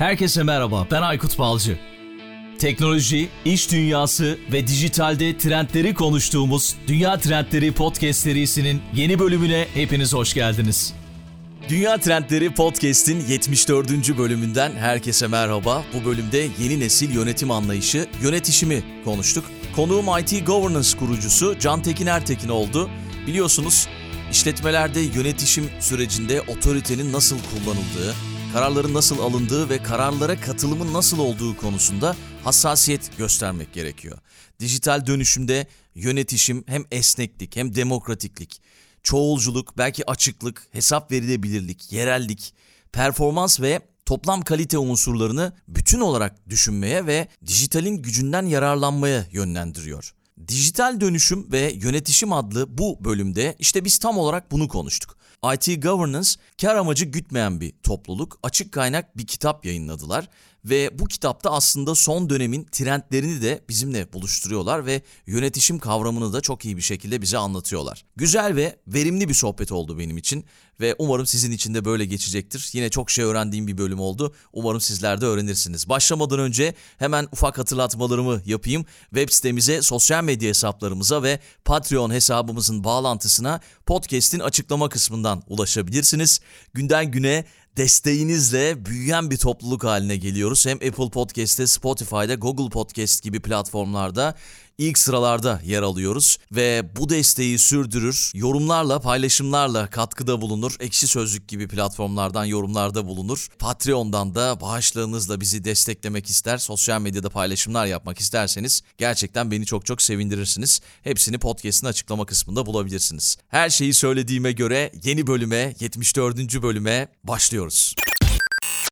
Herkese merhaba, ben Aykut Balcı. Teknoloji, iş dünyası ve dijitalde trendleri konuştuğumuz Dünya Trendleri Podcast serisinin yeni bölümüne hepiniz hoş geldiniz. Dünya Trendleri Podcast'in 74. bölümünden herkese merhaba. Bu bölümde yeni nesil yönetim anlayışı, yönetişimi konuştuk. Konuğum IT Governance kurucusu Can Tekin Ertekin oldu. Biliyorsunuz işletmelerde yönetişim sürecinde otoritenin nasıl kullanıldığı, kararların nasıl alındığı ve kararlara katılımın nasıl olduğu konusunda hassasiyet göstermek gerekiyor. Dijital dönüşümde yönetişim hem esneklik hem demokratiklik, çoğulculuk, belki açıklık, hesap verilebilirlik, yerellik, performans ve toplam kalite unsurlarını bütün olarak düşünmeye ve dijitalin gücünden yararlanmaya yönlendiriyor. Dijital dönüşüm ve yönetişim adlı bu bölümde işte biz tam olarak bunu konuştuk. IT Governance, kar amacı gütmeyen bir topluluk, açık kaynak bir kitap yayınladılar ve bu kitapta aslında son dönemin trendlerini de bizimle buluşturuyorlar ve yönetişim kavramını da çok iyi bir şekilde bize anlatıyorlar. Güzel ve verimli bir sohbet oldu benim için ve umarım sizin için de böyle geçecektir. Yine çok şey öğrendiğim bir bölüm oldu. Umarım sizler de öğrenirsiniz. Başlamadan önce hemen ufak hatırlatmalarımı yapayım. Web sitemize, sosyal medya hesaplarımıza ve Patreon hesabımızın bağlantısına podcast'in açıklama kısmından ulaşabilirsiniz. Günden güne desteğinizle büyüyen bir topluluk haline geliyoruz. Hem Apple Podcast'te, Spotify'da, Google Podcast gibi platformlarda ilk sıralarda yer alıyoruz ve bu desteği sürdürür, yorumlarla, paylaşımlarla katkıda bulunur. Ekşi Sözlük gibi platformlardan yorumlarda bulunur. Patreon'dan da bağışlarınızla bizi desteklemek ister, sosyal medyada paylaşımlar yapmak isterseniz gerçekten beni çok çok sevindirirsiniz. Hepsini podcast'in açıklama kısmında bulabilirsiniz. Her şeyi söylediğime göre yeni bölüme, 74. bölüme başlıyoruz.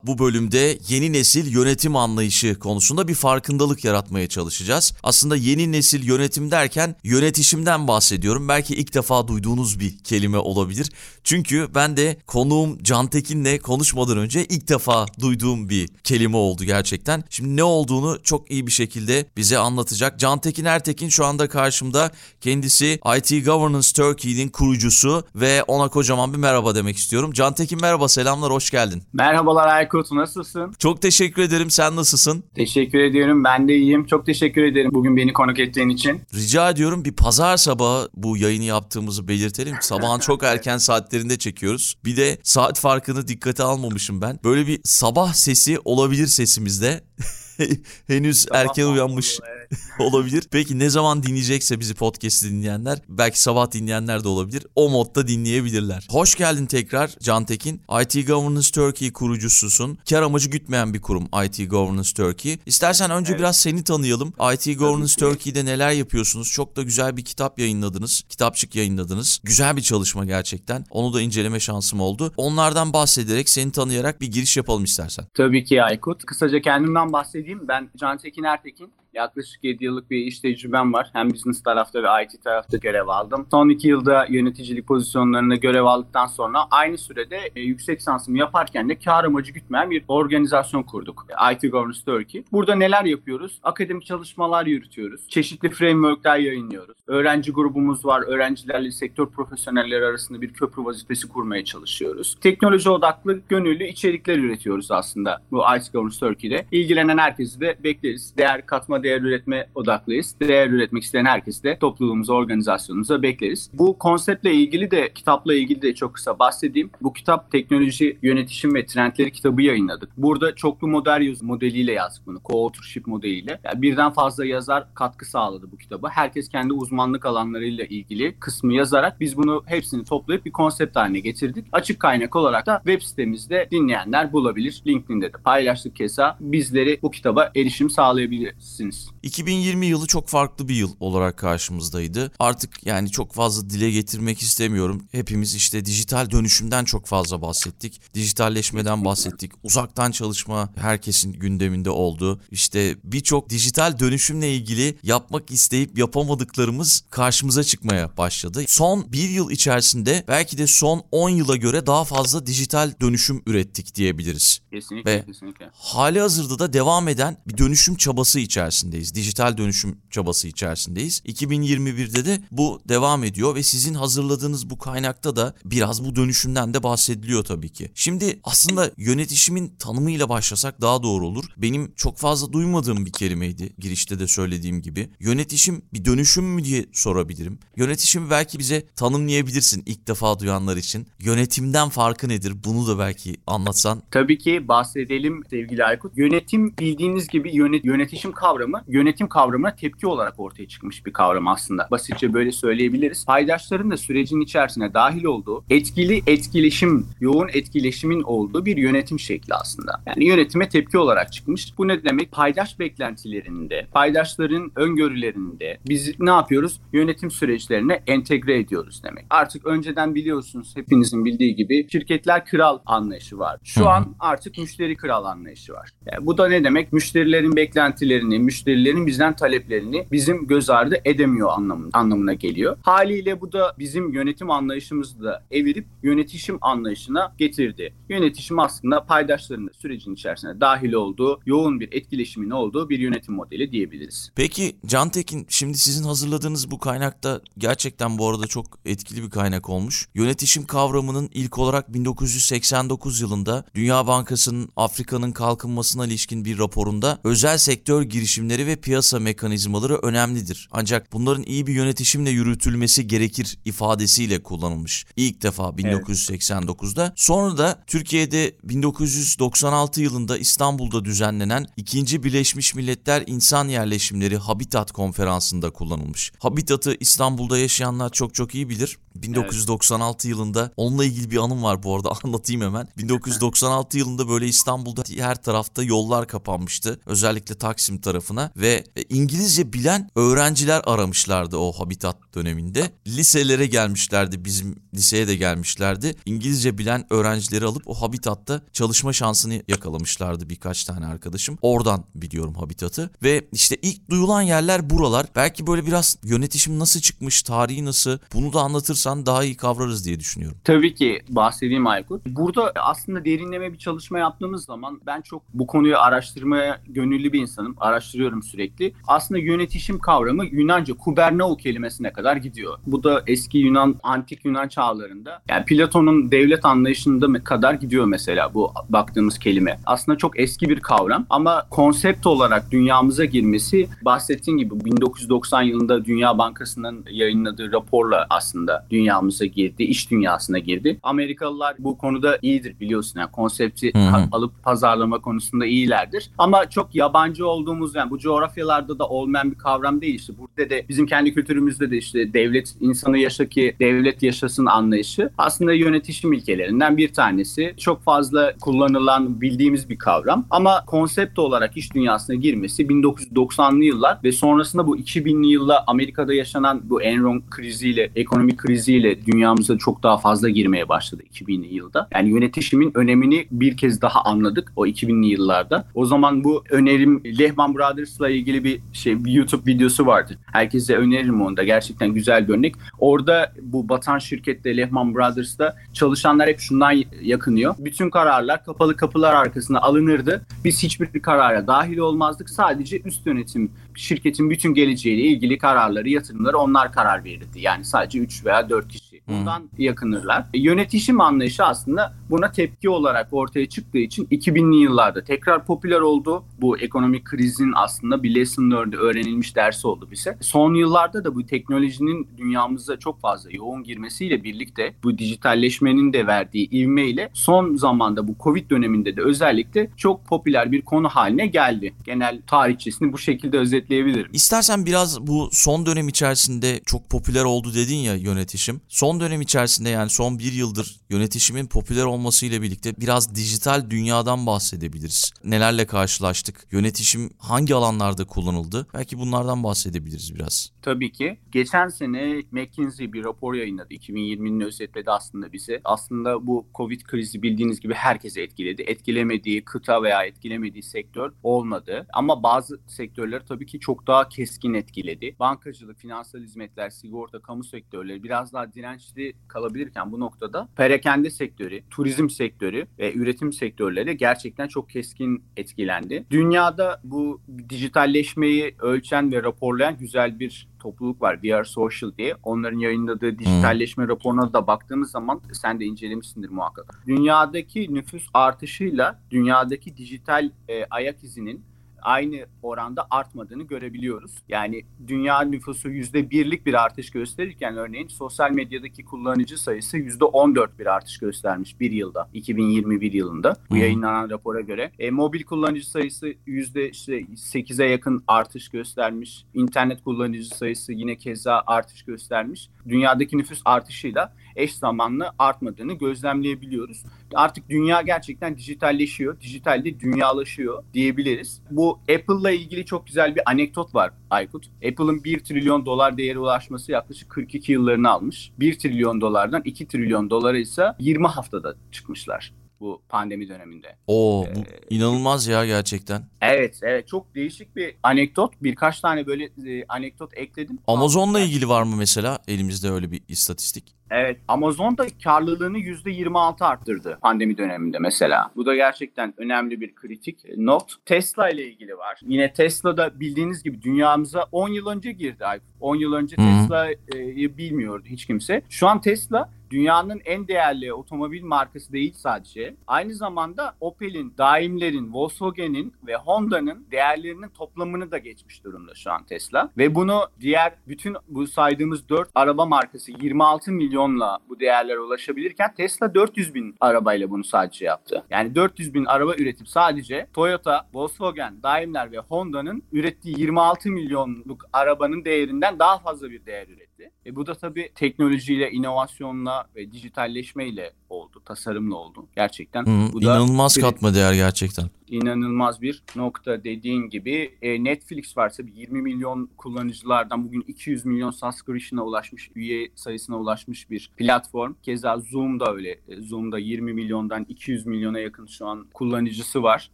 Bu bölümde yeni nesil yönetim anlayışı konusunda bir farkındalık yaratmaya çalışacağız. Aslında yeni nesil yönetim derken yönetişimden bahsediyorum. Belki ilk defa duyduğunuz bir kelime olabilir. Çünkü ben de konuğum Can Tekin'le konuşmadan önce ilk defa duyduğum bir kelime oldu gerçekten. Şimdi ne olduğunu çok iyi bir şekilde bize anlatacak. Can Tekin Ertekin şu anda karşımda. Kendisi IT Governance Turkey'nin kurucusu ve ona kocaman bir merhaba demek istiyorum. Can Tekin merhaba, selamlar, hoş geldin. Merhabalar Aykut, nasılsın? Çok teşekkür ederim. Sen nasılsın? Teşekkür ediyorum. Ben de iyiyim. Çok teşekkür ederim bugün beni konuk ettiğin için. Rica ediyorum bir pazar sabahı bu yayını yaptığımızı belirtelim. Sabahın çok erken saatlerinde çekiyoruz. Bir de saat farkını dikkate almamışım ben. Böyle bir sabah sesi olabilir sesimizde. Henüz Sabah erken uyanmış oluyor, evet. olabilir. Peki ne zaman dinleyecekse bizi podcast'i dinleyenler, belki sabah dinleyenler de olabilir. O modda dinleyebilirler. Hoş geldin tekrar Can Tekin. IT Governance Turkey kurucususun. Kar amacı gütmeyen bir kurum IT Governance Turkey. İstersen önce Evet. biraz seni tanıyalım. IT Governance. Turkey'de neler yapıyorsunuz? Çok da güzel bir kitap yayınladınız. Kitapçık yayınladınız. Güzel bir çalışma gerçekten. Onu da inceleme şansım oldu. Onlardan bahsederek, seni tanıyarak bir giriş yapalım istersen. Tabii ki Aykut. Kısaca kendimden bahsedeyim. Ben Can Tekin Ertekin. Yaklaşık 7 yıllık bir iş tecrübem var. Hem business tarafta ve IT tarafta görev aldım. Son 2 yılda yöneticilik pozisyonlarında görev aldıktan sonra aynı sürede e, yüksek lisansımı yaparken de kar amacı gütmeyen bir organizasyon kurduk. E, IT Governance Turkey. Burada neler yapıyoruz? Akademik çalışmalar yürütüyoruz. Çeşitli frameworkler yayınlıyoruz. Öğrenci grubumuz var. Öğrencilerle sektör profesyonelleri arasında bir köprü vazifesi kurmaya çalışıyoruz. Teknoloji odaklı gönüllü içerikler üretiyoruz aslında bu IT Governance Turkey'de. İlgilenen herkesi de bekleriz. Değer katma değer üretme odaklıyız. Değer üretmek isteyen herkesi de topluluğumuza, organizasyonumuza bekleriz. Bu konseptle ilgili de, kitapla ilgili de çok kısa bahsedeyim. Bu kitap teknoloji, yönetişim ve trendleri kitabı yayınladık. Burada çoklu model yazı modeliyle yazdık bunu. Co-authorship modeliyle. Yani birden fazla yazar katkı sağladı bu kitaba. Herkes kendi uzmanlık alanlarıyla ilgili kısmı yazarak biz bunu hepsini toplayıp bir konsept haline getirdik. Açık kaynak olarak da web sitemizde dinleyenler bulabilir. LinkedIn'de de paylaştık keza. Bizleri bu kitaba erişim sağlayabilirsiniz. 2020 yılı çok farklı bir yıl olarak karşımızdaydı. Artık yani çok fazla dile getirmek istemiyorum. Hepimiz işte dijital dönüşümden çok fazla bahsettik. Dijitalleşmeden bahsettik. Uzaktan çalışma herkesin gündeminde oldu. İşte birçok dijital dönüşümle ilgili yapmak isteyip yapamadıklarımız karşımıza çıkmaya başladı. Son bir yıl içerisinde belki de son 10 yıla göre daha fazla dijital dönüşüm ürettik diyebiliriz. Kesinlikle, Ve- kesinlikle. Hali hazırda da devam eden bir dönüşüm çabası içerisinde içerisindeyiz. Dijital dönüşüm çabası içerisindeyiz. 2021'de de bu devam ediyor ve sizin hazırladığınız bu kaynakta da biraz bu dönüşümden de bahsediliyor tabii ki. Şimdi aslında yönetişimin tanımıyla başlasak daha doğru olur. Benim çok fazla duymadığım bir kelimeydi girişte de söylediğim gibi. Yönetişim bir dönüşüm mü diye sorabilirim. Yönetişim belki bize tanımlayabilirsin ilk defa duyanlar için. Yönetimden farkı nedir? Bunu da belki anlatsan. Tabii ki bahsedelim sevgili Aykut. Yönetim bildiğiniz gibi yönet yönetişim kavramı yönetim kavramına tepki olarak ortaya çıkmış bir kavram aslında. Basitçe böyle söyleyebiliriz. Paydaşların da sürecin içerisine dahil olduğu etkili etkileşim, yoğun etkileşimin olduğu bir yönetim şekli aslında. Yani yönetime tepki olarak çıkmış. Bu ne demek? Paydaş beklentilerinde, paydaşların öngörülerinde biz ne yapıyoruz? Yönetim süreçlerine entegre ediyoruz demek. Artık önceden biliyorsunuz hepinizin bildiği gibi şirketler kral anlayışı var. Şu an artık müşteri kral anlayışı var. Yani bu da ne demek? Müşterilerin beklentilerini, müşterilerin bizden taleplerini bizim göz ardı edemiyor anlamına, anlamına geliyor. Haliyle bu da bizim yönetim anlayışımızı da evirip yönetişim anlayışına getirdi. Yönetişim aslında paydaşların da sürecin içerisine dahil olduğu, yoğun bir etkileşimin olduğu bir yönetim modeli diyebiliriz. Peki Can Tekin şimdi sizin hazırladığınız bu kaynakta gerçekten bu arada çok etkili bir kaynak olmuş. Yönetişim kavramının ilk olarak 1989 yılında Dünya Bankası'nın Afrika'nın kalkınmasına ilişkin bir raporunda özel sektör girişimleri ve piyasa mekanizmaları önemlidir. Ancak bunların iyi bir yönetişimle yürütülmesi gerekir ifadesiyle kullanılmış. İlk defa 1989'da. Sonra da Türkiye'de 1996 yılında İstanbul'da düzenlenen 2. Birleşmiş Milletler İnsan Yerleşimleri Habitat Konferansı'nda kullanılmış. Habitat'ı İstanbul'da yaşayanlar çok çok iyi bilir. 1996 yılında onunla ilgili bir anım var bu arada anlatayım hemen. 1996 yılında böyle İstanbul'da her tarafta yollar kapanmıştı. Özellikle Taksim tarafına ve e, İngilizce bilen öğrenciler aramışlardı o Habitat döneminde. Liselere gelmişlerdi bizim liseye de gelmişlerdi. İngilizce bilen öğrencileri alıp o Habitat'ta çalışma şansını yakalamışlardı birkaç tane arkadaşım. Oradan biliyorum Habitat'ı ve işte ilk duyulan yerler buralar. Belki böyle biraz yönetişim nasıl çıkmış, tarihi nasıl bunu da anlatırsan daha iyi kavrarız diye düşünüyorum. Tabii ki bahsedeyim Aykut. Burada aslında derinleme bir çalışma yaptığımız zaman ben çok bu konuyu araştırmaya gönüllü bir insanım. Araştırıyorum sürekli. Aslında yönetişim kavramı Yunanca kuberneo kelimesine kadar gidiyor. Bu da eski Yunan, antik Yunan çağlarında yani Platon'un devlet anlayışında kadar gidiyor mesela bu baktığımız kelime. Aslında çok eski bir kavram ama konsept olarak dünyamıza girmesi bahsettiğim gibi 1990 yılında Dünya Bankası'nın yayınladığı raporla aslında dünyamıza girdi, iş dünyasına girdi. Amerikalılar bu konuda iyidir biliyorsun yani konsepti Hı-hı. alıp pazarlama konusunda iyilerdir. Ama çok yabancı olduğumuz yani bu coğrafyalarda da olmayan bir kavram değil işte. Burada da bizim kendi kültürümüzde de işte devlet insanı yaşa ki devlet yaşasın anlayışı aslında yönetişim ilkelerinden bir tanesi. Çok fazla kullanılan bildiğimiz bir kavram ama konsept olarak iş dünyasına girmesi 1990'lı yıllar ve sonrasında bu 2000'li yılda Amerika'da yaşanan bu Enron kriziyle, ekonomik kriziyle dünyamıza çok daha fazla girmeye başladı 2000'li yılda. Yani yönetişimin önemini bir kez daha anladık o 2000'li yıllarda. O zaman bu önerim Lehman Brothers'la ilgili bir şey bir YouTube videosu vardı. Herkese öneririm onu da. Gerçekten güzel bir örnek. Orada bu batan şirkette Lehman Brothers'ta çalışanlar hep şundan yakınıyor. Bütün kararlar kapalı kapılar arkasına alınırdı. Biz hiçbir karara dahil olmazdık. Sadece üst yönetim şirketin bütün geleceğiyle ilgili kararları, yatırımları onlar karar verirdi. Yani sadece 3 veya 4 kişi. Bundan hmm. yakınırlar. E, yönetişim anlayışı aslında buna tepki olarak ortaya çıktığı için 2000'li yıllarda tekrar popüler oldu. Bu ekonomik krizin aslında bir lesson learned öğrenilmiş dersi oldu bize. Son yıllarda da bu teknolojinin dünyamıza çok fazla yoğun girmesiyle birlikte bu dijitalleşmenin de verdiği ivmeyle son zamanda bu Covid döneminde de özellikle çok popüler bir konu haline geldi. Genel tarihçesini bu şekilde özetleyebilirim. İstersen biraz bu son dönem içerisinde çok popüler oldu dedin ya yönetişim. Son dönem içerisinde yani son bir yıldır yönetişimin popüler olmasıyla birlikte biraz dijital dünyadan bahsedebiliriz. Nelerle karşılaştık? Yönetişim hangi alanlarda kullanıldı? Belki bunlardan bahsedebiliriz biraz. Tabii ki. Geçen sene McKinsey bir rapor yayınladı. 2020'nin özetledi aslında bize. Aslında bu Covid krizi bildiğiniz gibi herkese etkiledi. Etkilemediği kıta veya etkilemediği sektör olmadı. Ama bazı sektörler tabii ki çok daha keskin etkiledi. Bankacılık, finansal hizmetler, sigorta, kamu sektörleri biraz daha direnç destekçi kalabilirken bu noktada perakende sektörü, turizm sektörü ve üretim sektörleri gerçekten çok keskin etkilendi. Dünyada bu dijitalleşmeyi ölçen ve raporlayan güzel bir topluluk var. Are Social diye. Onların yayınladığı dijitalleşme raporuna da baktığımız zaman sen de incelemişsindir muhakkak. Dünyadaki nüfus artışıyla dünyadaki dijital e, ayak izinin aynı oranda artmadığını görebiliyoruz. Yani dünya nüfusu %1'lik bir artış gösterirken örneğin sosyal medyadaki kullanıcı sayısı %14 bir artış göstermiş bir yılda. 2021 yılında bu yayınlanan rapora göre. E, mobil kullanıcı sayısı %8'e yakın artış göstermiş. İnternet kullanıcı sayısı yine keza artış göstermiş. Dünyadaki nüfus artışıyla eş zamanlı artmadığını gözlemleyebiliyoruz. Artık dünya gerçekten dijitalleşiyor. Dijitalde dünyalaşıyor diyebiliriz. Bu Apple'la ilgili çok güzel bir anekdot var Aykut. Apple'ın 1 trilyon dolar değeri ulaşması yaklaşık 42 yıllarını almış. 1 trilyon dolardan 2 trilyon dolara ise 20 haftada çıkmışlar bu pandemi döneminde. Oo bu Ee, inanılmaz ya gerçekten. Evet, evet çok değişik bir anekdot. Birkaç tane böyle e, anekdot ekledim. Amazon'la ilgili var mı mesela elimizde öyle bir istatistik? Evet, Amazon da karlılığını %26 arttırdı pandemi döneminde mesela. Bu da gerçekten önemli bir kritik not. Tesla ile ilgili var. Yine Tesla da bildiğiniz gibi dünyamıza 10 yıl önce girdi. Ay, 10 yıl önce. Tesla'yı bilmiyordu hiç kimse. Şu an Tesla dünyanın en değerli otomobil markası değil sadece. Aynı zamanda Opel'in, Daimler'in, Volkswagen'in ve Honda'nın değerlerinin toplamını da geçmiş durumda şu an Tesla. Ve bunu diğer bütün bu saydığımız 4 araba markası 26 milyonla bu değerlere ulaşabilirken Tesla 400 bin arabayla bunu sadece yaptı. Yani 400 bin araba üretip sadece Toyota, Volkswagen, Daimler ve Honda'nın ürettiği 26 milyonluk arabanın değerinden daha fazla bir değer üretti. E bu da tabii teknolojiyle, inovasyonla ve dijitalleşmeyle oldu, tasarımla oldu. Gerçekten Hı, bu da inanılmaz bir- katma değer gerçekten. inanılmaz bir nokta dediğin gibi. E, Netflix var tabii 20 milyon kullanıcılardan bugün 200 milyon subscription'a ulaşmış, üye sayısına ulaşmış bir platform. Keza Zoom da öyle. E, Zoom'da 20 milyondan 200 milyona yakın şu an kullanıcısı var.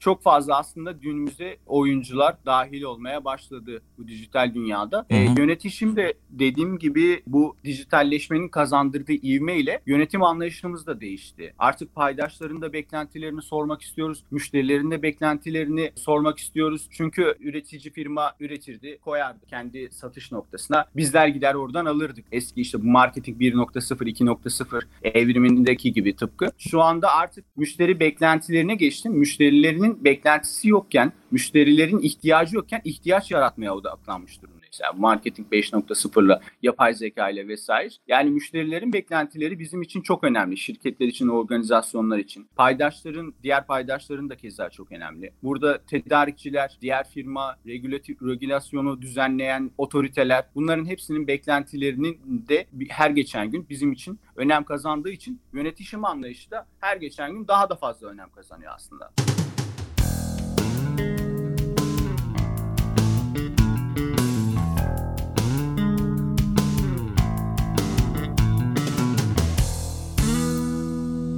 Çok fazla aslında günümüzde oyuncular dahil olmaya başladı bu dijital dünyada. E, yönetişim de dediğim gibi bu dijitalleşmenin kazandırdığı ivmeyle yönetim anlayışımız da değişti. Artık paydaşların da beklentilerini sormak istiyoruz. Müşterilerin de beklentilerini sormak istiyoruz. Çünkü üretici firma üretirdi, koyardı kendi satış noktasına. Bizler gider oradan alırdık. Eski işte bu marketing 1.0, 2.0 evrimindeki gibi tıpkı. Şu anda artık müşteri beklentilerine geçtim. Müşterilerinin beklentisi yokken, müşterilerin ihtiyacı yokken ihtiyaç yaratmaya odaklanmış durumda. Mesela marketing 5.0'la, yapay zeka ile vesaire. Yani müşterilerin beklentileri bizim için çok önemli. Şirketler için, organizasyonlar için. Paydaşların, diğer paydaşların da keza çok önemli. Burada tedarikçiler, diğer firma, regülasyonu düzenleyen otoriteler bunların hepsinin beklentilerinin de her geçen gün bizim için önem kazandığı için yönetişim anlayışı da her geçen gün daha da fazla önem kazanıyor aslında.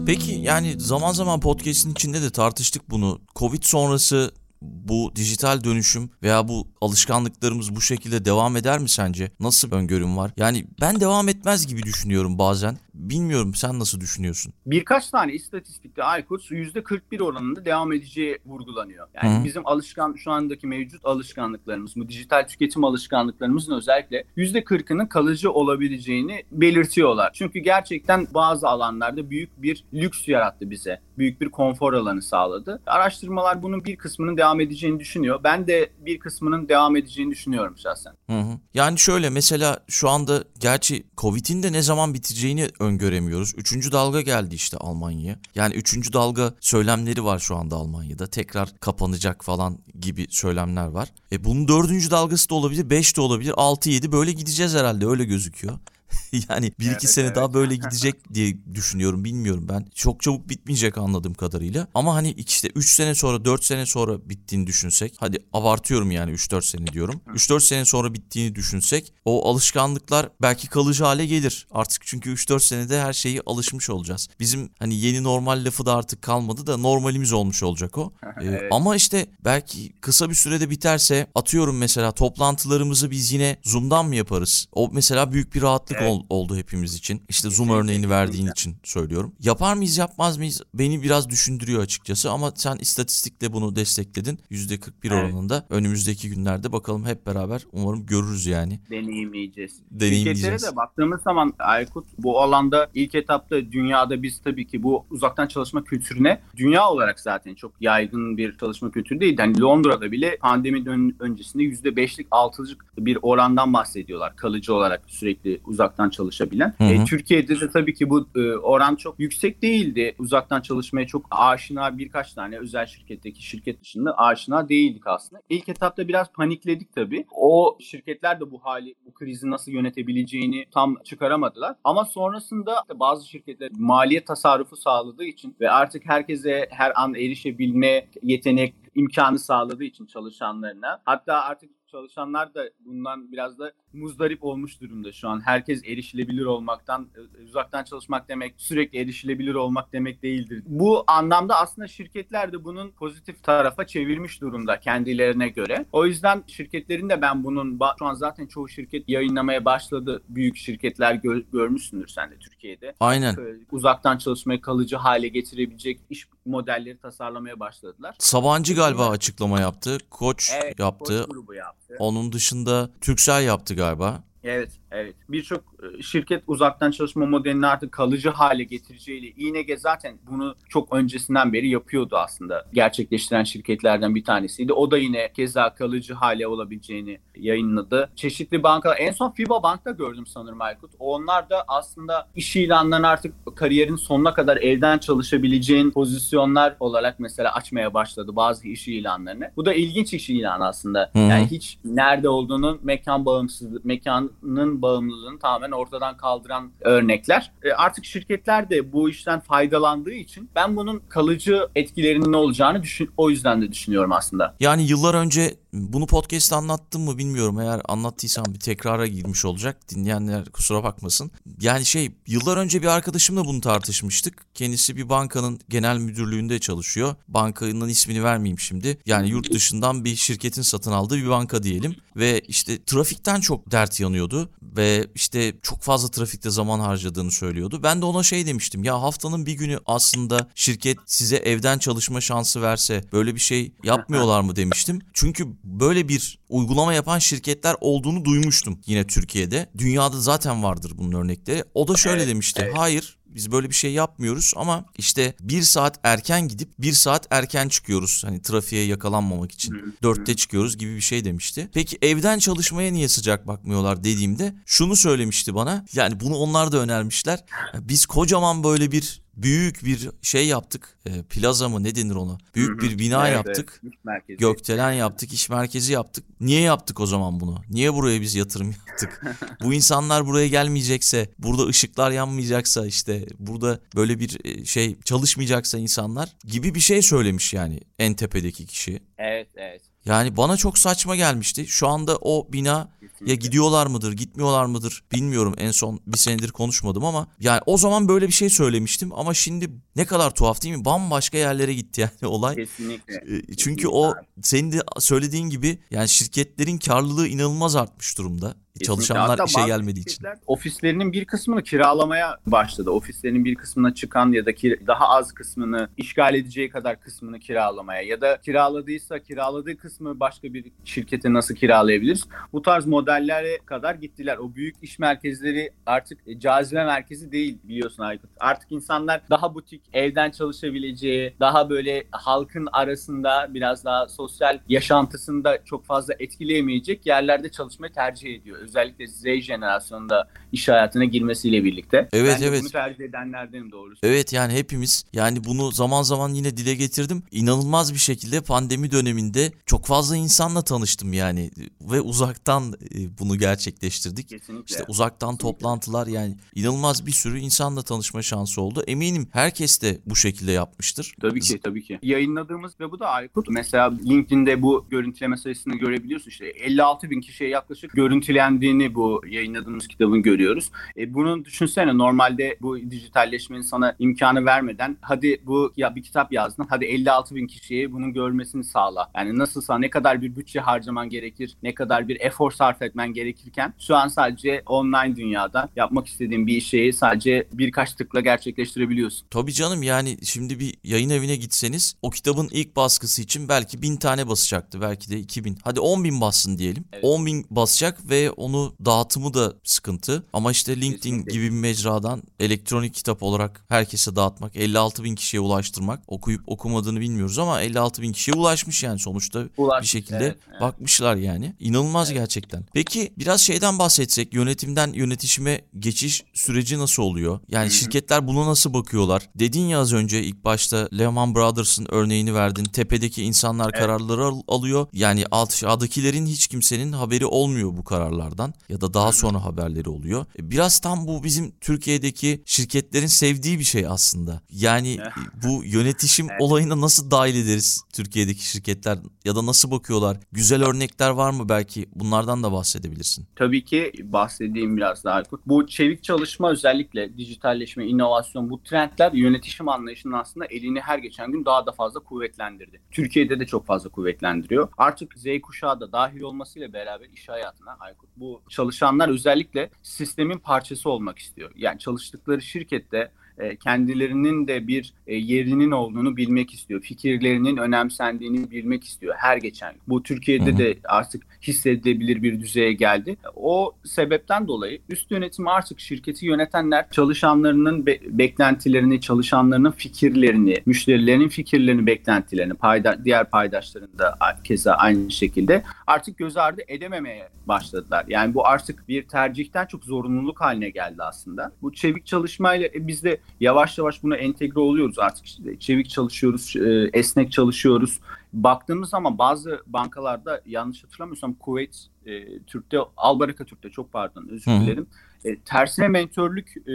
Peki yani zaman zaman podcast'in içinde de tartıştık bunu. Covid sonrası bu dijital dönüşüm veya bu alışkanlıklarımız bu şekilde devam eder mi sence? Nasıl öngörüm var? Yani ben devam etmez gibi düşünüyorum bazen. Bilmiyorum sen nasıl düşünüyorsun? Birkaç tane istatistikte Aykut %41 oranında devam edeceği vurgulanıyor. Yani Hı bizim alışkan şu andaki mevcut alışkanlıklarımız, bu dijital tüketim alışkanlıklarımızın özellikle %40'ının kalıcı olabileceğini belirtiyorlar. Çünkü gerçekten bazı alanlarda büyük bir lüks yarattı bize. Büyük bir konfor alanı sağladı. Araştırmalar bunun bir kısmının devam edeceğini düşünüyor. Ben de bir kısmının devam edeceğini düşünüyorum şahsen. Hı hı. Yani şöyle mesela şu anda gerçi Covid'in de ne zaman biteceğini öngöremiyoruz. Üçüncü dalga geldi işte Almanya'ya. Yani üçüncü dalga söylemleri var şu anda Almanya'da. Tekrar kapanacak falan gibi söylemler var. E bunun dördüncü dalgası da olabilir, beş de olabilir, altı, yedi böyle gideceğiz herhalde öyle gözüküyor. yani bir iki Evet, sene evet. daha böyle gidecek diye düşünüyorum bilmiyorum ben. Çok çabuk bitmeyecek anladığım kadarıyla. Ama hani işte 3 sene sonra 4 sene sonra bittiğini düşünsek. Hadi abartıyorum yani 3-4 sene diyorum. 3-4 sene sonra bittiğini düşünsek o alışkanlıklar belki kalıcı hale gelir. Artık çünkü 3-4 senede her şeyi alışmış olacağız. Bizim hani yeni normal lafı da artık kalmadı da normalimiz olmuş olacak o. Ee, Evet. Ama işte belki kısa bir sürede biterse atıyorum mesela toplantılarımızı biz yine Zoom'dan mı yaparız? O mesela büyük bir rahatlık pratik ol- oldu hepimiz için. İşte Zoom örneğini verdiğin için söylüyorum. Yapar mıyız yapmaz mıyız beni biraz düşündürüyor açıkçası ama sen istatistikle bunu destekledin. %41 Evet. oranında. Önümüzdeki günlerde bakalım hep beraber umarım görürüz yani. deneyimleyeceğiz. Deneyimleyeceğiz. De baktığımız zaman Aykut bu alanda ilk etapta dünyada biz tabii ki bu uzaktan çalışma kültürüne dünya olarak zaten çok yaygın bir çalışma kültürü değil. Yani Londra'da bile pandemi ön- öncesinde %5'lik 6'lık bir orandan bahsediyorlar kalıcı olarak sürekli uzaktan çalışabilen. Hı hı. E, Türkiye'de de tabii ki bu e, oran çok yüksek değildi. Uzaktan çalışmaya çok aşina birkaç tane özel şirketteki şirket dışında aşina değildik aslında. İlk etapta biraz panikledik tabii. O şirketler de bu hali, bu krizi nasıl yönetebileceğini tam çıkaramadılar. Ama sonrasında bazı şirketler maliyet tasarrufu sağladığı için ve artık herkese her an erişebilme yetenek imkanı sağladığı için çalışanlarına. Hatta artık çalışanlar da bundan biraz da muzdarip olmuş durumda şu an. Herkes erişilebilir olmaktan, e, uzaktan çalışmak demek sürekli erişilebilir olmak demek değildir. Bu anlamda aslında şirketler de bunun pozitif tarafa çevirmiş durumda kendilerine göre. O yüzden şirketlerin de ben bunun şu an zaten çoğu şirket yayınlamaya başladı. Büyük şirketler gör- görmüşsündür sen de Türkiye'de. Aynen. E, Uzaktan çalışmayı kalıcı hale getirebilecek iş modelleri tasarlamaya başladılar. Sabancı galiba açıklama yaptı. Koç Evet, yaptı. Koç grubu yaptı. Onun dışında Türksel yaptı galiba. Evet, evet. Birçok e, şirket uzaktan çalışma modelini artık kalıcı hale getireceğiyle İNG zaten bunu çok öncesinden beri yapıyordu aslında. Gerçekleştiren şirketlerden bir tanesiydi. O da yine keza kalıcı hale olabileceğini yayınladı. Çeşitli bankalar, en son FIBA Bank'ta gördüm sanırım Aykut. Onlar da aslında iş ilanlarını artık kariyerin sonuna kadar evden çalışabileceğin pozisyonlar olarak mesela açmaya başladı bazı iş ilanlarını. Bu da ilginç iş ilanı aslında. Hı hı. Yani hiç nerede olduğunun mekan bağımsızlığı, mekanın bağımlılığını tamamen ortadan kaldıran örnekler. E, artık şirketler de bu işten faydalandığı için ben bunun kalıcı etkilerinin ne olacağını düşün, o yüzden de düşünüyorum aslında. Yani yıllar önce bunu podcast'te anlattım mı bilmiyorum. Eğer anlattıysam bir tekrara girmiş olacak. Dinleyenler kusura bakmasın. Yani şey yıllar önce bir arkadaşımla bunu tartışmıştık. Kendisi bir bankanın genel müdürlüğünde çalışıyor. Bankanın ismini vermeyeyim şimdi. Yani yurt dışından bir şirketin satın aldığı bir banka diyelim. Ve işte trafikten çok dert yanıyordu. Ve işte çok fazla trafikte zaman harcadığını söylüyordu. Ben de ona şey demiştim. Ya haftanın bir günü aslında şirket size evden çalışma şansı verse böyle bir şey yapmıyorlar mı demiştim. Çünkü böyle bir uygulama yapan şirketler olduğunu duymuştum yine Türkiye'de. Dünyada zaten vardır bunun örnekleri. O da şöyle Evet, demişti. evet. Hayır biz böyle bir şey yapmıyoruz ama işte bir saat erken gidip bir saat erken çıkıyoruz. Hani trafiğe yakalanmamak için. Dörtte çıkıyoruz gibi bir şey demişti. Peki evden çalışmaya niye sıcak bakmıyorlar dediğimde şunu söylemişti bana. Yani bunu onlar da önermişler. Biz kocaman böyle bir büyük bir şey yaptık. E, plaza mı ne denir ona? Büyük bir bina Evet, yaptık. evet. Gökdelen yaptık, iş merkezi yaptık. Niye yaptık o zaman bunu? Niye buraya biz yatırım yaptık? Bu insanlar buraya gelmeyecekse, burada ışıklar yanmayacaksa işte burada böyle bir e, şey çalışmayacaksa insanlar gibi bir şey söylemiş yani en tepedeki kişi. Evet, evet. Yani bana çok saçma gelmişti. Şu anda o bina Kesinlikle. ya gidiyorlar mıdır, gitmiyorlar mıdır bilmiyorum. En son bir senedir konuşmadım ama yani o zaman böyle bir şey söylemiştim ama şimdi ne kadar tuhaf değil mi? Bambaşka yerlere gitti yani olay. Kesinlikle. E, Çünkü Kesinlikle o senin de söylediğin gibi yani şirketlerin karlılığı inanılmaz artmış durumda. Kesinlikle. Çalışanlar Hatta işe gelmediği için. Ofislerinin bir kısmını kiralamaya başladı. Ofislerinin bir kısmına çıkan ya da kir- daha az kısmını işgal edeceği kadar kısmını kiralamaya ya da kiraladıysa kiraladığı kısmı başka bir şirkete nasıl kiralayabiliriz? Bu tarz modellere kadar gittiler. O büyük iş merkezleri artık e, cazibe merkezi değil biliyorsun Aykut. Artık insanlar daha butik, evden çalışabileceği, daha böyle halkın arasında biraz daha sosyal yaşantısında çok fazla etkileyemeyecek yerlerde çalışmayı tercih ediyor. Özellikle Z jenerasyonunda iş hayatına girmesiyle birlikte. Evet, ben evet. bunu tercih edenlerdenim doğrusu. Evet yani hepimiz yani bunu zaman zaman yine dile getirdim. İnanılmaz bir şekilde pandemi döneminde çok fazla insanla tanıştım yani ve uzaktan e, bunu gerçekleştirdik. Kesinlikle. İşte uzaktan toplantılar yani inanılmaz bir sürü insanla tanışma şansı oldu. Eminim herkes de bu şekilde yapmıştır. Tabii ki tabii ki. Yayınladığımız ve bu da Aykut. Mesela LinkedIn'de bu görüntüleme sayısını görebiliyorsun. İşte 56 bin kişiye yaklaşık görüntüleyen işlendiğini bu yayınladığımız kitabın görüyoruz. E, bunu düşünsene normalde bu dijitalleşmenin sana imkanı vermeden hadi bu ya bir kitap yazdın hadi 56 bin kişiye bunun görmesini sağla. Yani nasılsa ne kadar bir bütçe harcaman gerekir, ne kadar bir efor sarf etmen gerekirken şu an sadece online dünyada yapmak istediğin bir şeyi sadece birkaç tıkla gerçekleştirebiliyorsun. Tabii canım yani şimdi bir yayın evine gitseniz o kitabın ilk baskısı için belki bin tane basacaktı. Belki de 2000. Hadi 10 bin bassın diyelim. Evet. 10 bin basacak ve onu dağıtımı da sıkıntı. Ama işte LinkedIn Kesinlikle. gibi bir mecradan elektronik kitap olarak herkese dağıtmak, 56 bin kişiye ulaştırmak. Okuyup okumadığını bilmiyoruz ama 56 bin kişiye ulaşmış yani sonuçta Ulaşmış, bir şekilde evet, evet. bakmışlar yani. İnanılmaz gerçekten. Peki biraz şeyden bahsetsek yönetimden yönetişime geçiş süreci nasıl oluyor? Yani şirketler buna nasıl bakıyorlar? Dedin ya az önce ilk başta Lehman Brothers'ın örneğini verdin. Tepedeki insanlar kararları al- alıyor. Yani aşağıdakilerin hiç kimsenin haberi olmuyor bu kararlardan ya da daha sonra haberleri oluyor. E, Biraz tam bu bizim Türkiye'deki şirketlerin sevdiği bir şey aslında. Yani e, bu yönetişim olayına nasıl dahil ederiz Türkiye'deki şirketler ya da nasıl bakıyorlar? Güzel örnekler var mı belki? Bunlardan da bahsedebilirsin. Tabii ki bahsedeyim biraz daha Aykut. Bu çevik çalışma özellikle dijitalleşme, inovasyon bu trendler yönetişim anlayışının aslında elini her geçen gün daha da fazla kuvvetlendirdi. Türkiye'de de çok fazla kuvvetlendiriyor. Artık Z kuşağı da dahil olmasıyla beraber iş hayatına Aykut bu çalışanlar özellikle sistemin parçası olmak istiyor. Yani çalıştıkları şirkette e, kendilerinin de bir e, yerinin olduğunu bilmek istiyor. Fikirlerinin önemsendiğini bilmek istiyor her geçen gün. Bu Türkiye'de Hı hı. de artık hissedilebilir bir düzeye geldi. O sebepten dolayı üst yönetimi artık şirketi yönetenler çalışanlarının be- beklentilerini, çalışanlarının fikirlerini, müşterilerinin fikirlerini, beklentilerini, payda- diğer paydaşların da keza aynı şekilde artık göz ardı edememeye başladılar. Yani bu artık bir tercihten çok zorunluluk haline geldi aslında. Bu çevik çalışmayla e, biz de yavaş yavaş buna entegre oluyoruz artık. işte çevik çalışıyoruz, e, esnek çalışıyoruz. Baktığımız zaman bazı bankalarda yanlış hatırlamıyorsam Kuveyt e, Türk'te, Albaraka Türk'te çok pardon özür dilerim. E, tersine mentörlük e,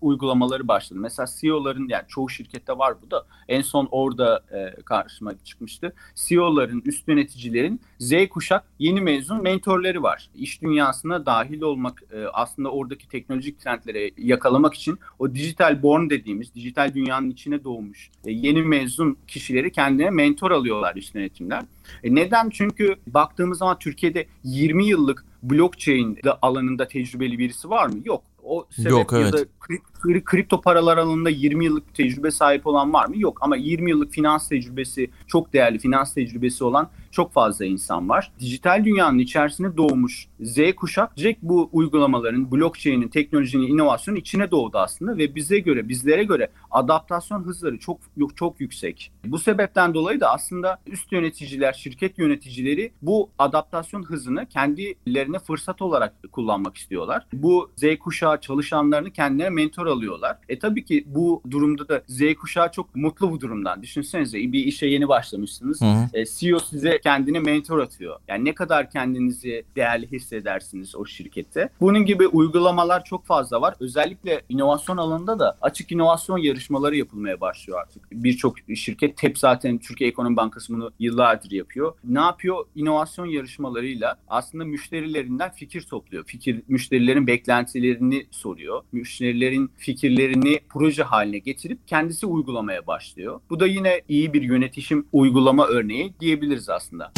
uygulamaları başladı. Mesela CEO'ların yani çoğu şirkette var bu da en son orada e, karşıma çıkmıştı. CEO'ların, üst yöneticilerin Z kuşak yeni mezun mentorları var. İş dünyasına dahil olmak e, aslında oradaki teknolojik trendlere yakalamak için o dijital born dediğimiz dijital dünyanın içine doğmuş e, yeni mezun kişileri kendine mentor alıyorlar iş yönetimler. E, neden? Çünkü baktığımız zaman Türkiye'de 20 yıllık blockchain alanında tecrübeli birisi var mı? Yok. O sebep Yok, ya evet. da kri- kri- kripto paralar alanında 20 yıllık tecrübe sahip olan var mı? Yok. Ama 20 yıllık finans tecrübesi, çok değerli finans tecrübesi olan çok fazla insan var. Dijital dünyanın içerisine doğmuş Z kuşak direkt bu uygulamaların, blockchain'in, teknolojinin, inovasyonun içine doğdu aslında ve bize göre, bizlere göre adaptasyon hızları çok çok yüksek. Bu sebepten dolayı da aslında üst yöneticiler, şirket yöneticileri bu adaptasyon hızını kendilerine fırsat olarak kullanmak istiyorlar. Bu Z kuşağı çalışanlarını kendilerine mentor alıyorlar. E tabii ki bu durumda da Z kuşağı çok mutlu bu durumdan. Düşünsenize bir işe yeni başlamışsınız. Hı hı. E, CEO size kendine mentor atıyor. Yani ne kadar kendinizi değerli hissedersiniz o şirkette. Bunun gibi uygulamalar çok fazla var. Özellikle inovasyon alanında da açık inovasyon yarışmaları yapılmaya başlıyor artık. Birçok şirket TEP zaten Türkiye Ekonomi Bankası bunu yıllardır yapıyor. Ne yapıyor? İnovasyon yarışmalarıyla aslında müşterilerinden fikir topluyor. Fikir müşterilerin beklentilerini soruyor. Müşterilerin fikirlerini proje haline getirip kendisi uygulamaya başlıyor. Bu da yine iyi bir yönetişim uygulama örneği diyebiliriz aslında.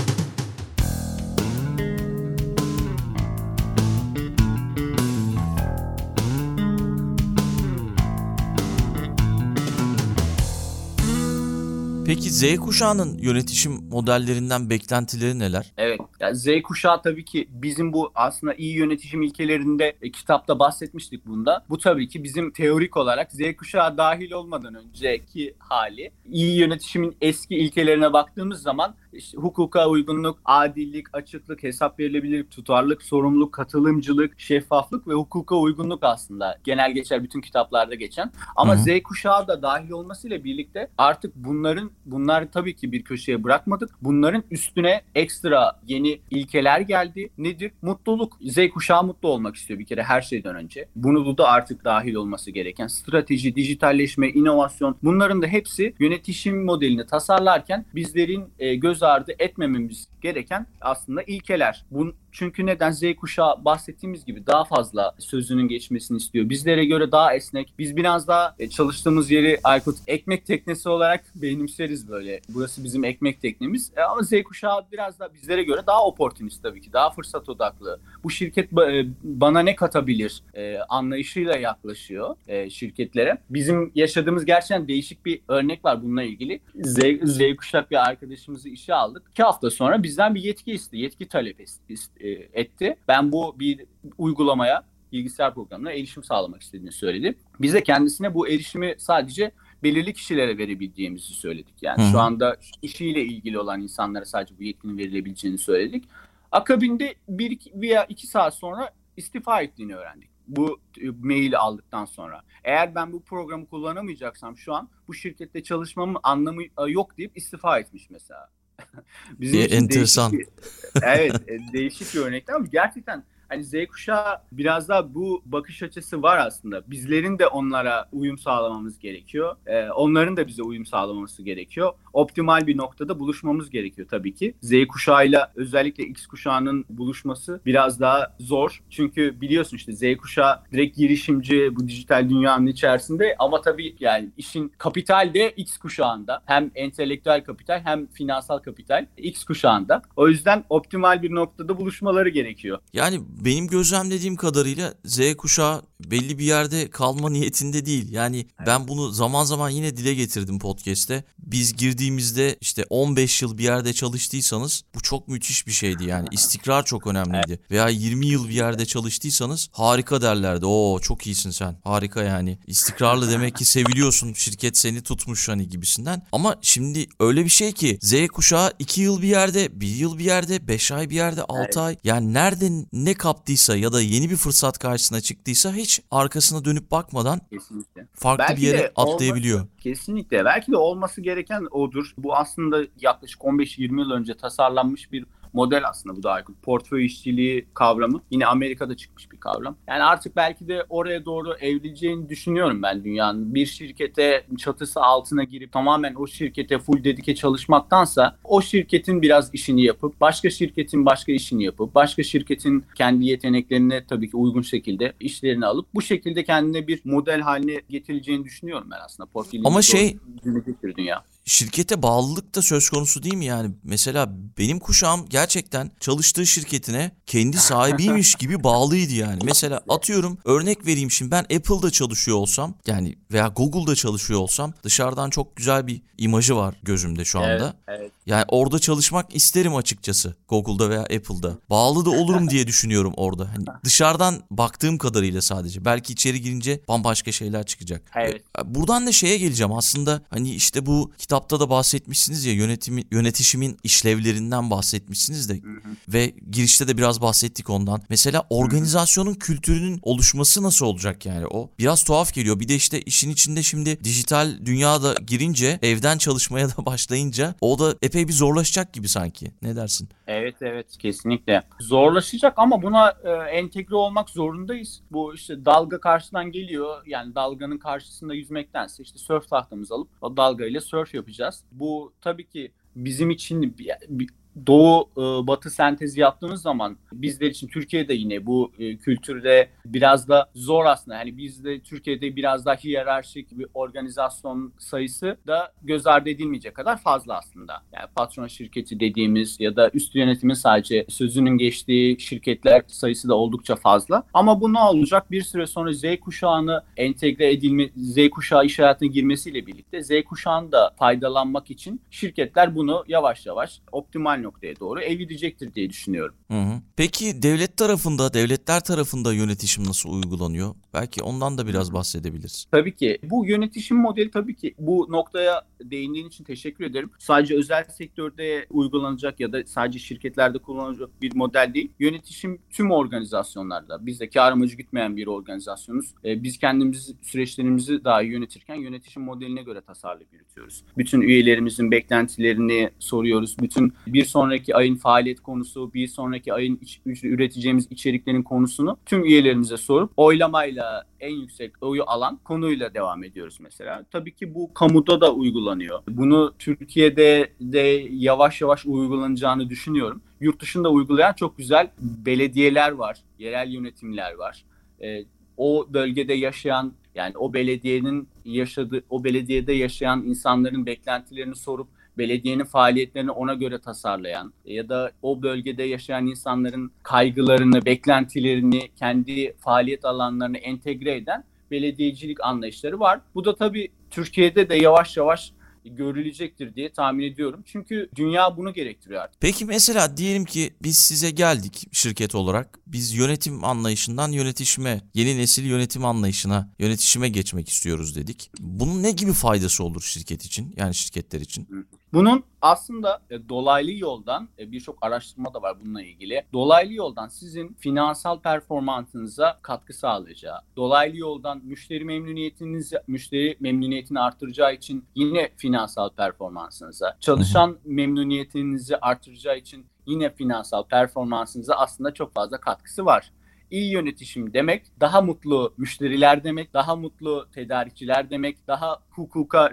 Peki Z kuşağının yönetişim modellerinden beklentileri neler? Evet. Yani Z kuşağı tabii ki bizim bu aslında iyi yönetişim ilkelerinde e, kitapta bahsetmiştik bunda. Bu tabii ki bizim teorik olarak Z kuşağı dahil olmadan önceki hali. İyi yönetişimin eski ilkelerine baktığımız zaman işte hukuka uygunluk, adillik, açıklık, hesap verilebilirlik, tutarlılık, sorumluluk, katılımcılık, şeffaflık ve hukuka uygunluk aslında genel geçer bütün kitaplarda geçen. Ama Hı hı. Z kuşağı da dahil olmasıyla birlikte artık bunların bunlar tabii ki bir köşeye bırakmadık. Bunların üstüne ekstra yeni ilkeler geldi. Nedir? Mutluluk. Z kuşağı mutlu olmak istiyor bir kere her şeyden önce. Bunu bu da artık dahil olması gereken strateji, dijitalleşme, inovasyon bunların da hepsi yönetişim modelini tasarlarken bizlerin e, göz ardı etmememiz gereken aslında ilkeler. Bun, Çünkü neden? Z kuşağı bahsettiğimiz gibi daha fazla sözünün geçmesini istiyor. Bizlere göre daha esnek. Biz biraz daha e, çalıştığımız yeri Aykut ekmek teknesi olarak benimseriz böyle. Burası bizim ekmek teknemiz. E, ama Z kuşağı biraz da bizlere göre daha oportunist tabii ki. Daha fırsat odaklı. Bu şirket e, bana ne katabilir e, anlayışıyla yaklaşıyor şirketlere. Bizim yaşadığımız gerçekten değişik bir örnek var bununla ilgili. Z, Z kuşak bir arkadaşımızı işe aldık. İki hafta sonra bizden bir yetki istedi. Yetki talep e, etti. Ben bu bir uygulamaya bilgisayar programına erişim sağlamak istediğini söyledi. Biz de kendisine bu erişimi sadece belirli kişilere verebileceğimizi söyledik. Yani Hı. şu anda işiyle ilgili olan insanlara sadece bu yetkinin verilebileceğini söyledik. Akabinde bir veya iki saat sonra istifa ettiğini öğrendik. Bu e, maili aldıktan sonra. Eğer ben bu programı kullanamayacaksam şu an bu şirkette çalışmamın anlamı e, yok deyip istifa etmiş mesela. Bizim e, enteresan. Değişik evet, değişik bir örnek ama gerçekten hani Z kuşağı biraz daha bu bakış açısı var aslında. Bizlerin de onlara uyum sağlamamız gerekiyor. Ee, onların da bize uyum sağlamaması gerekiyor. Optimal bir noktada buluşmamız gerekiyor tabii ki. Z kuşağıyla özellikle X kuşağının buluşması biraz daha zor. Çünkü biliyorsun işte Z kuşağı direkt girişimci bu dijital dünyanın içerisinde ama tabii yani işin kapital de X kuşağında. Hem entelektüel kapital hem finansal kapital X kuşağında. O yüzden optimal bir noktada buluşmaları gerekiyor. Yani benim gözlemlediğim kadarıyla Z kuşağı belli bir yerde kalma niyetinde değil. Yani evet. ben bunu zaman zaman yine dile getirdim podcast'te. Biz girdiğimizde işte 15 yıl bir yerde çalıştıysanız bu çok müthiş bir şeydi yani. istikrar çok önemliydi. Evet. Veya 20 yıl bir yerde çalıştıysanız harika derlerdi. Oo çok iyisin sen. Harika yani. İstikrarlı demek ki seviliyorsun. Şirket seni tutmuş hani gibisinden. Ama şimdi öyle bir şey ki Z kuşağı 2 yıl bir yerde, 1 yıl bir yerde, 5 ay bir yerde, 6 evet. ay. Yani nerede ne kaptıysa ya da yeni bir fırsat karşısına çıktıysa hiç arkasına dönüp bakmadan Kesinlikle. farklı Belki bir yere atlayabiliyor. Olması, kesinlikle. Belki de olması gereken odur. Bu aslında yaklaşık 15-20 yıl önce tasarlanmış bir model aslında bu da Aykut. Portföy işçiliği kavramı. Yine Amerika'da çıkmış bir kavram. Yani artık belki de oraya doğru evrileceğini düşünüyorum ben dünyanın. Bir şirkete çatısı altına girip tamamen o şirkete full dedike çalışmaktansa o şirketin biraz işini yapıp başka şirketin başka işini yapıp başka şirketin kendi yeteneklerine tabii ki uygun şekilde işlerini alıp bu şekilde kendine bir model haline getireceğini düşünüyorum ben aslında. Portföy Ama şey dünya şirkete bağlılık da söz konusu değil mi yani? Mesela benim kuşağım gerçekten çalıştığı şirketine kendi sahibiymiş gibi bağlıydı yani. Mesela atıyorum örnek vereyim şimdi ben Apple'da çalışıyor olsam yani veya Google'da çalışıyor olsam dışarıdan çok güzel bir imajı var gözümde şu anda. Evet, evet. Yani orada çalışmak isterim açıkçası Google'da veya Apple'da. Bağlı da olurum diye düşünüyorum orada. Hani dışarıdan baktığım kadarıyla sadece. Belki içeri girince bambaşka şeyler çıkacak. Evet. Buradan da şeye geleceğim aslında hani işte bu kitapta da bahsetmişsiniz ya yönetimi, yönetişimin işlevlerinden bahsetmişsiniz de hı hı. ve girişte de biraz bahsettik ondan. Mesela organizasyonun hı hı. kültürünün oluşması nasıl olacak yani o biraz tuhaf geliyor. Bir de işte işin içinde şimdi dijital dünyada girince evden çalışmaya da başlayınca o da epey bir zorlaşacak gibi sanki. Ne dersin? Evet evet kesinlikle. Zorlaşacak ama buna e, entegre olmak zorundayız. Bu işte dalga karşıdan geliyor. Yani dalganın karşısında yüzmektense işte surf tahtamızı alıp o dalgayla surf yapacağız. Bu tabii ki bizim için doğu e, batı sentezi yaptığımız zaman bizler için Türkiye'de yine bu e, kültürde biraz da zor aslında. Yani bizde Türkiye'de biraz daha hiyerarşik bir organizasyon sayısı da göz ardı edilmeyecek kadar fazla aslında. Yani patron şirketi dediğimiz ya da üst yönetimin sadece sözünün geçtiği şirketler sayısı da oldukça fazla. Ama bu ne olacak? Bir süre sonra Z kuşağını entegre edilme, Z kuşağı iş hayatına girmesiyle birlikte Z kuşağını da faydalanmak için şirketler bunu yavaş yavaş optimal noktaya doğru evrilecektir diye düşünüyorum. Hı hı. Peki devlet tarafında, devletler tarafında yönetişim nasıl uygulanıyor? Belki ondan da biraz bahsedebiliriz. Tabii ki. Bu yönetişim modeli tabii ki bu noktaya değindiğin için teşekkür ederim. Sadece özel sektörde uygulanacak ya da sadece şirketlerde kullanılacak bir model değil. Yönetişim tüm organizasyonlarda. Biz de kar amacı gütmeyen bir organizasyonuz. Ee, biz kendimizi, süreçlerimizi daha iyi yönetirken yönetişim modeline göre tasarlayıp yürütüyoruz. Bütün üyelerimizin beklentilerini soruyoruz. Bütün bir sonraki ayın faaliyet konusu, bir sonraki ayın iç, üreteceğimiz içeriklerin konusunu tüm üyelerimize sorup oylamayla en yüksek oyu alan konuyla devam ediyoruz mesela. Tabii ki bu kamuda da uygulanıyor. Bunu Türkiye'de de yavaş yavaş uygulanacağını düşünüyorum. Yurt dışında uygulayan çok güzel belediyeler var, yerel yönetimler var. Ee, o bölgede yaşayan yani o belediyenin yaşadığı, o belediyede yaşayan insanların beklentilerini sorup belediyenin faaliyetlerini ona göre tasarlayan ya da o bölgede yaşayan insanların kaygılarını, beklentilerini kendi faaliyet alanlarına entegre eden belediyecilik anlayışları var. Bu da tabii Türkiye'de de yavaş yavaş görülecektir diye tahmin ediyorum. Çünkü dünya bunu gerektiriyor artık. Peki mesela diyelim ki biz size geldik şirket olarak. Biz yönetim anlayışından yönetişime, yeni nesil yönetim anlayışına, yönetişime geçmek istiyoruz dedik. Bunun ne gibi faydası olur şirket için? Yani şirketler için? Bunun aslında e, dolaylı yoldan e, birçok araştırma da var bununla ilgili. Dolaylı yoldan sizin finansal performansınıza katkı sağlayacağı, dolaylı yoldan müşteri memnuniyetinizi müşteri memnuniyetini artıracağı için yine finansal performansınıza, çalışan memnuniyetinizi artıracağı için yine finansal performansınıza aslında çok fazla katkısı var iyi yönetişim demek daha mutlu müşteriler demek, daha mutlu tedarikçiler demek, daha hukuka,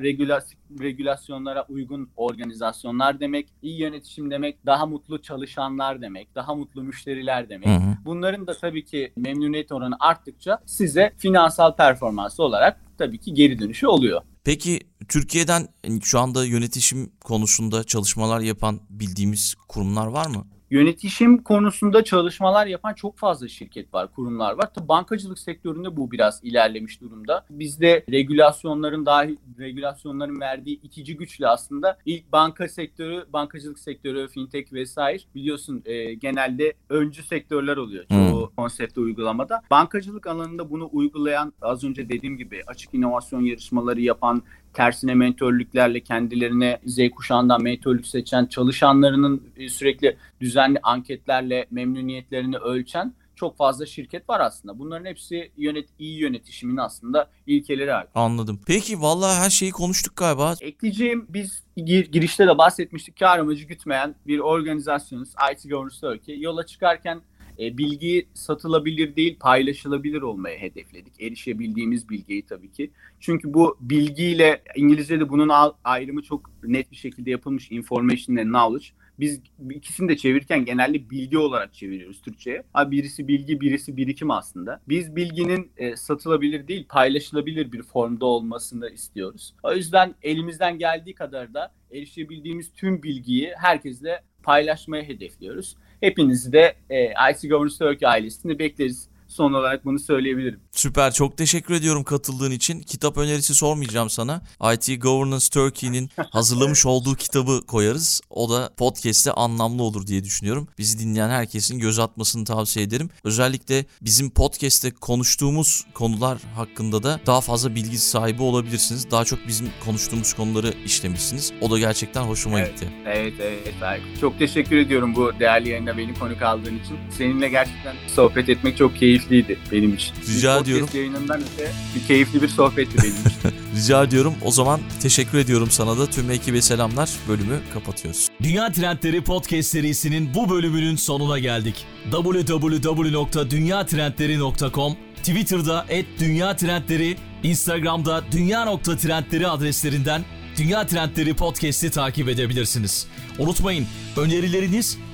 regülasyonlara uygun organizasyonlar demek, iyi yönetişim demek, daha mutlu çalışanlar demek, daha mutlu müşteriler demek. Hı hı. Bunların da tabii ki memnuniyet oranı arttıkça size finansal performansı olarak tabii ki geri dönüşü oluyor. Peki Türkiye'den şu anda yönetişim konusunda çalışmalar yapan bildiğimiz kurumlar var mı? Yönetişim konusunda çalışmalar yapan çok fazla şirket var, kurumlar var. Tabii bankacılık sektöründe bu biraz ilerlemiş durumda. Bizde regülasyonların dahi regülasyonların verdiği itici güçle aslında ilk banka sektörü, bankacılık sektörü, fintech vesaire biliyorsun e, genelde öncü sektörler oluyor çoğu hmm. konsepte uygulamada. Bankacılık alanında bunu uygulayan az önce dediğim gibi açık inovasyon yarışmaları yapan tersine mentörlüklerle kendilerine Z kuşağından mentörlük seçen çalışanlarının e, sürekli düzenli anketlerle memnuniyetlerini ölçen çok fazla şirket var aslında. Bunların hepsi yönet iyi yönetişimin aslında ilkeleri artık. Anladım. Peki vallahi her şeyi konuştuk galiba. Ekleyeceğim biz gir, girişte de bahsetmiştik. Kar amacı gütmeyen bir organizasyonuz. IT Governance Turkey. Yola çıkarken e, bilgi satılabilir değil, paylaşılabilir olmaya hedefledik. Erişebildiğimiz bilgiyi tabii ki. Çünkü bu bilgiyle İngilizce'de bunun ayrımı çok net bir şekilde yapılmış. Information and knowledge. Biz ikisini de çevirirken genelde bilgi olarak çeviriyoruz Türkçe'ye. Ha, birisi bilgi, birisi birikim aslında. Biz bilginin e, satılabilir değil, paylaşılabilir bir formda olmasını istiyoruz. O yüzden elimizden geldiği kadar da erişebildiğimiz tüm bilgiyi herkesle paylaşmaya hedefliyoruz. Hepinizi de e, IT Governance Turkey ailesini bekleriz son olarak bunu söyleyebilirim. Süper çok teşekkür ediyorum katıldığın için. Kitap önerisi sormayacağım sana. IT Governance Turkey'nin hazırlamış olduğu kitabı koyarız. O da podcast'te anlamlı olur diye düşünüyorum. Bizi dinleyen herkesin göz atmasını tavsiye ederim. Özellikle bizim podcast'te konuştuğumuz konular hakkında da daha fazla bilgi sahibi olabilirsiniz. Daha çok bizim konuştuğumuz konuları işlemişsiniz. O da gerçekten hoşuma evet, gitti. Evet evet. Çok teşekkür ediyorum bu değerli yayında beni konuk aldığın için. Seninle gerçekten sohbet etmek çok keyifli keyifliydi benim için. Rica bir ediyorum. yayınından öte bir keyifli bir sohbetti benim için. Rica ediyorum. O zaman teşekkür ediyorum sana da. Tüm ekibe selamlar. Bölümü kapatıyoruz. Dünya Trendleri Podcast serisinin bu bölümünün sonuna geldik. www.dünyatrendleri.com Twitter'da @dünya_trendleri, Instagram'da dünya.trendleri adreslerinden Dünya Trendleri Podcast'i takip edebilirsiniz. Unutmayın önerileriniz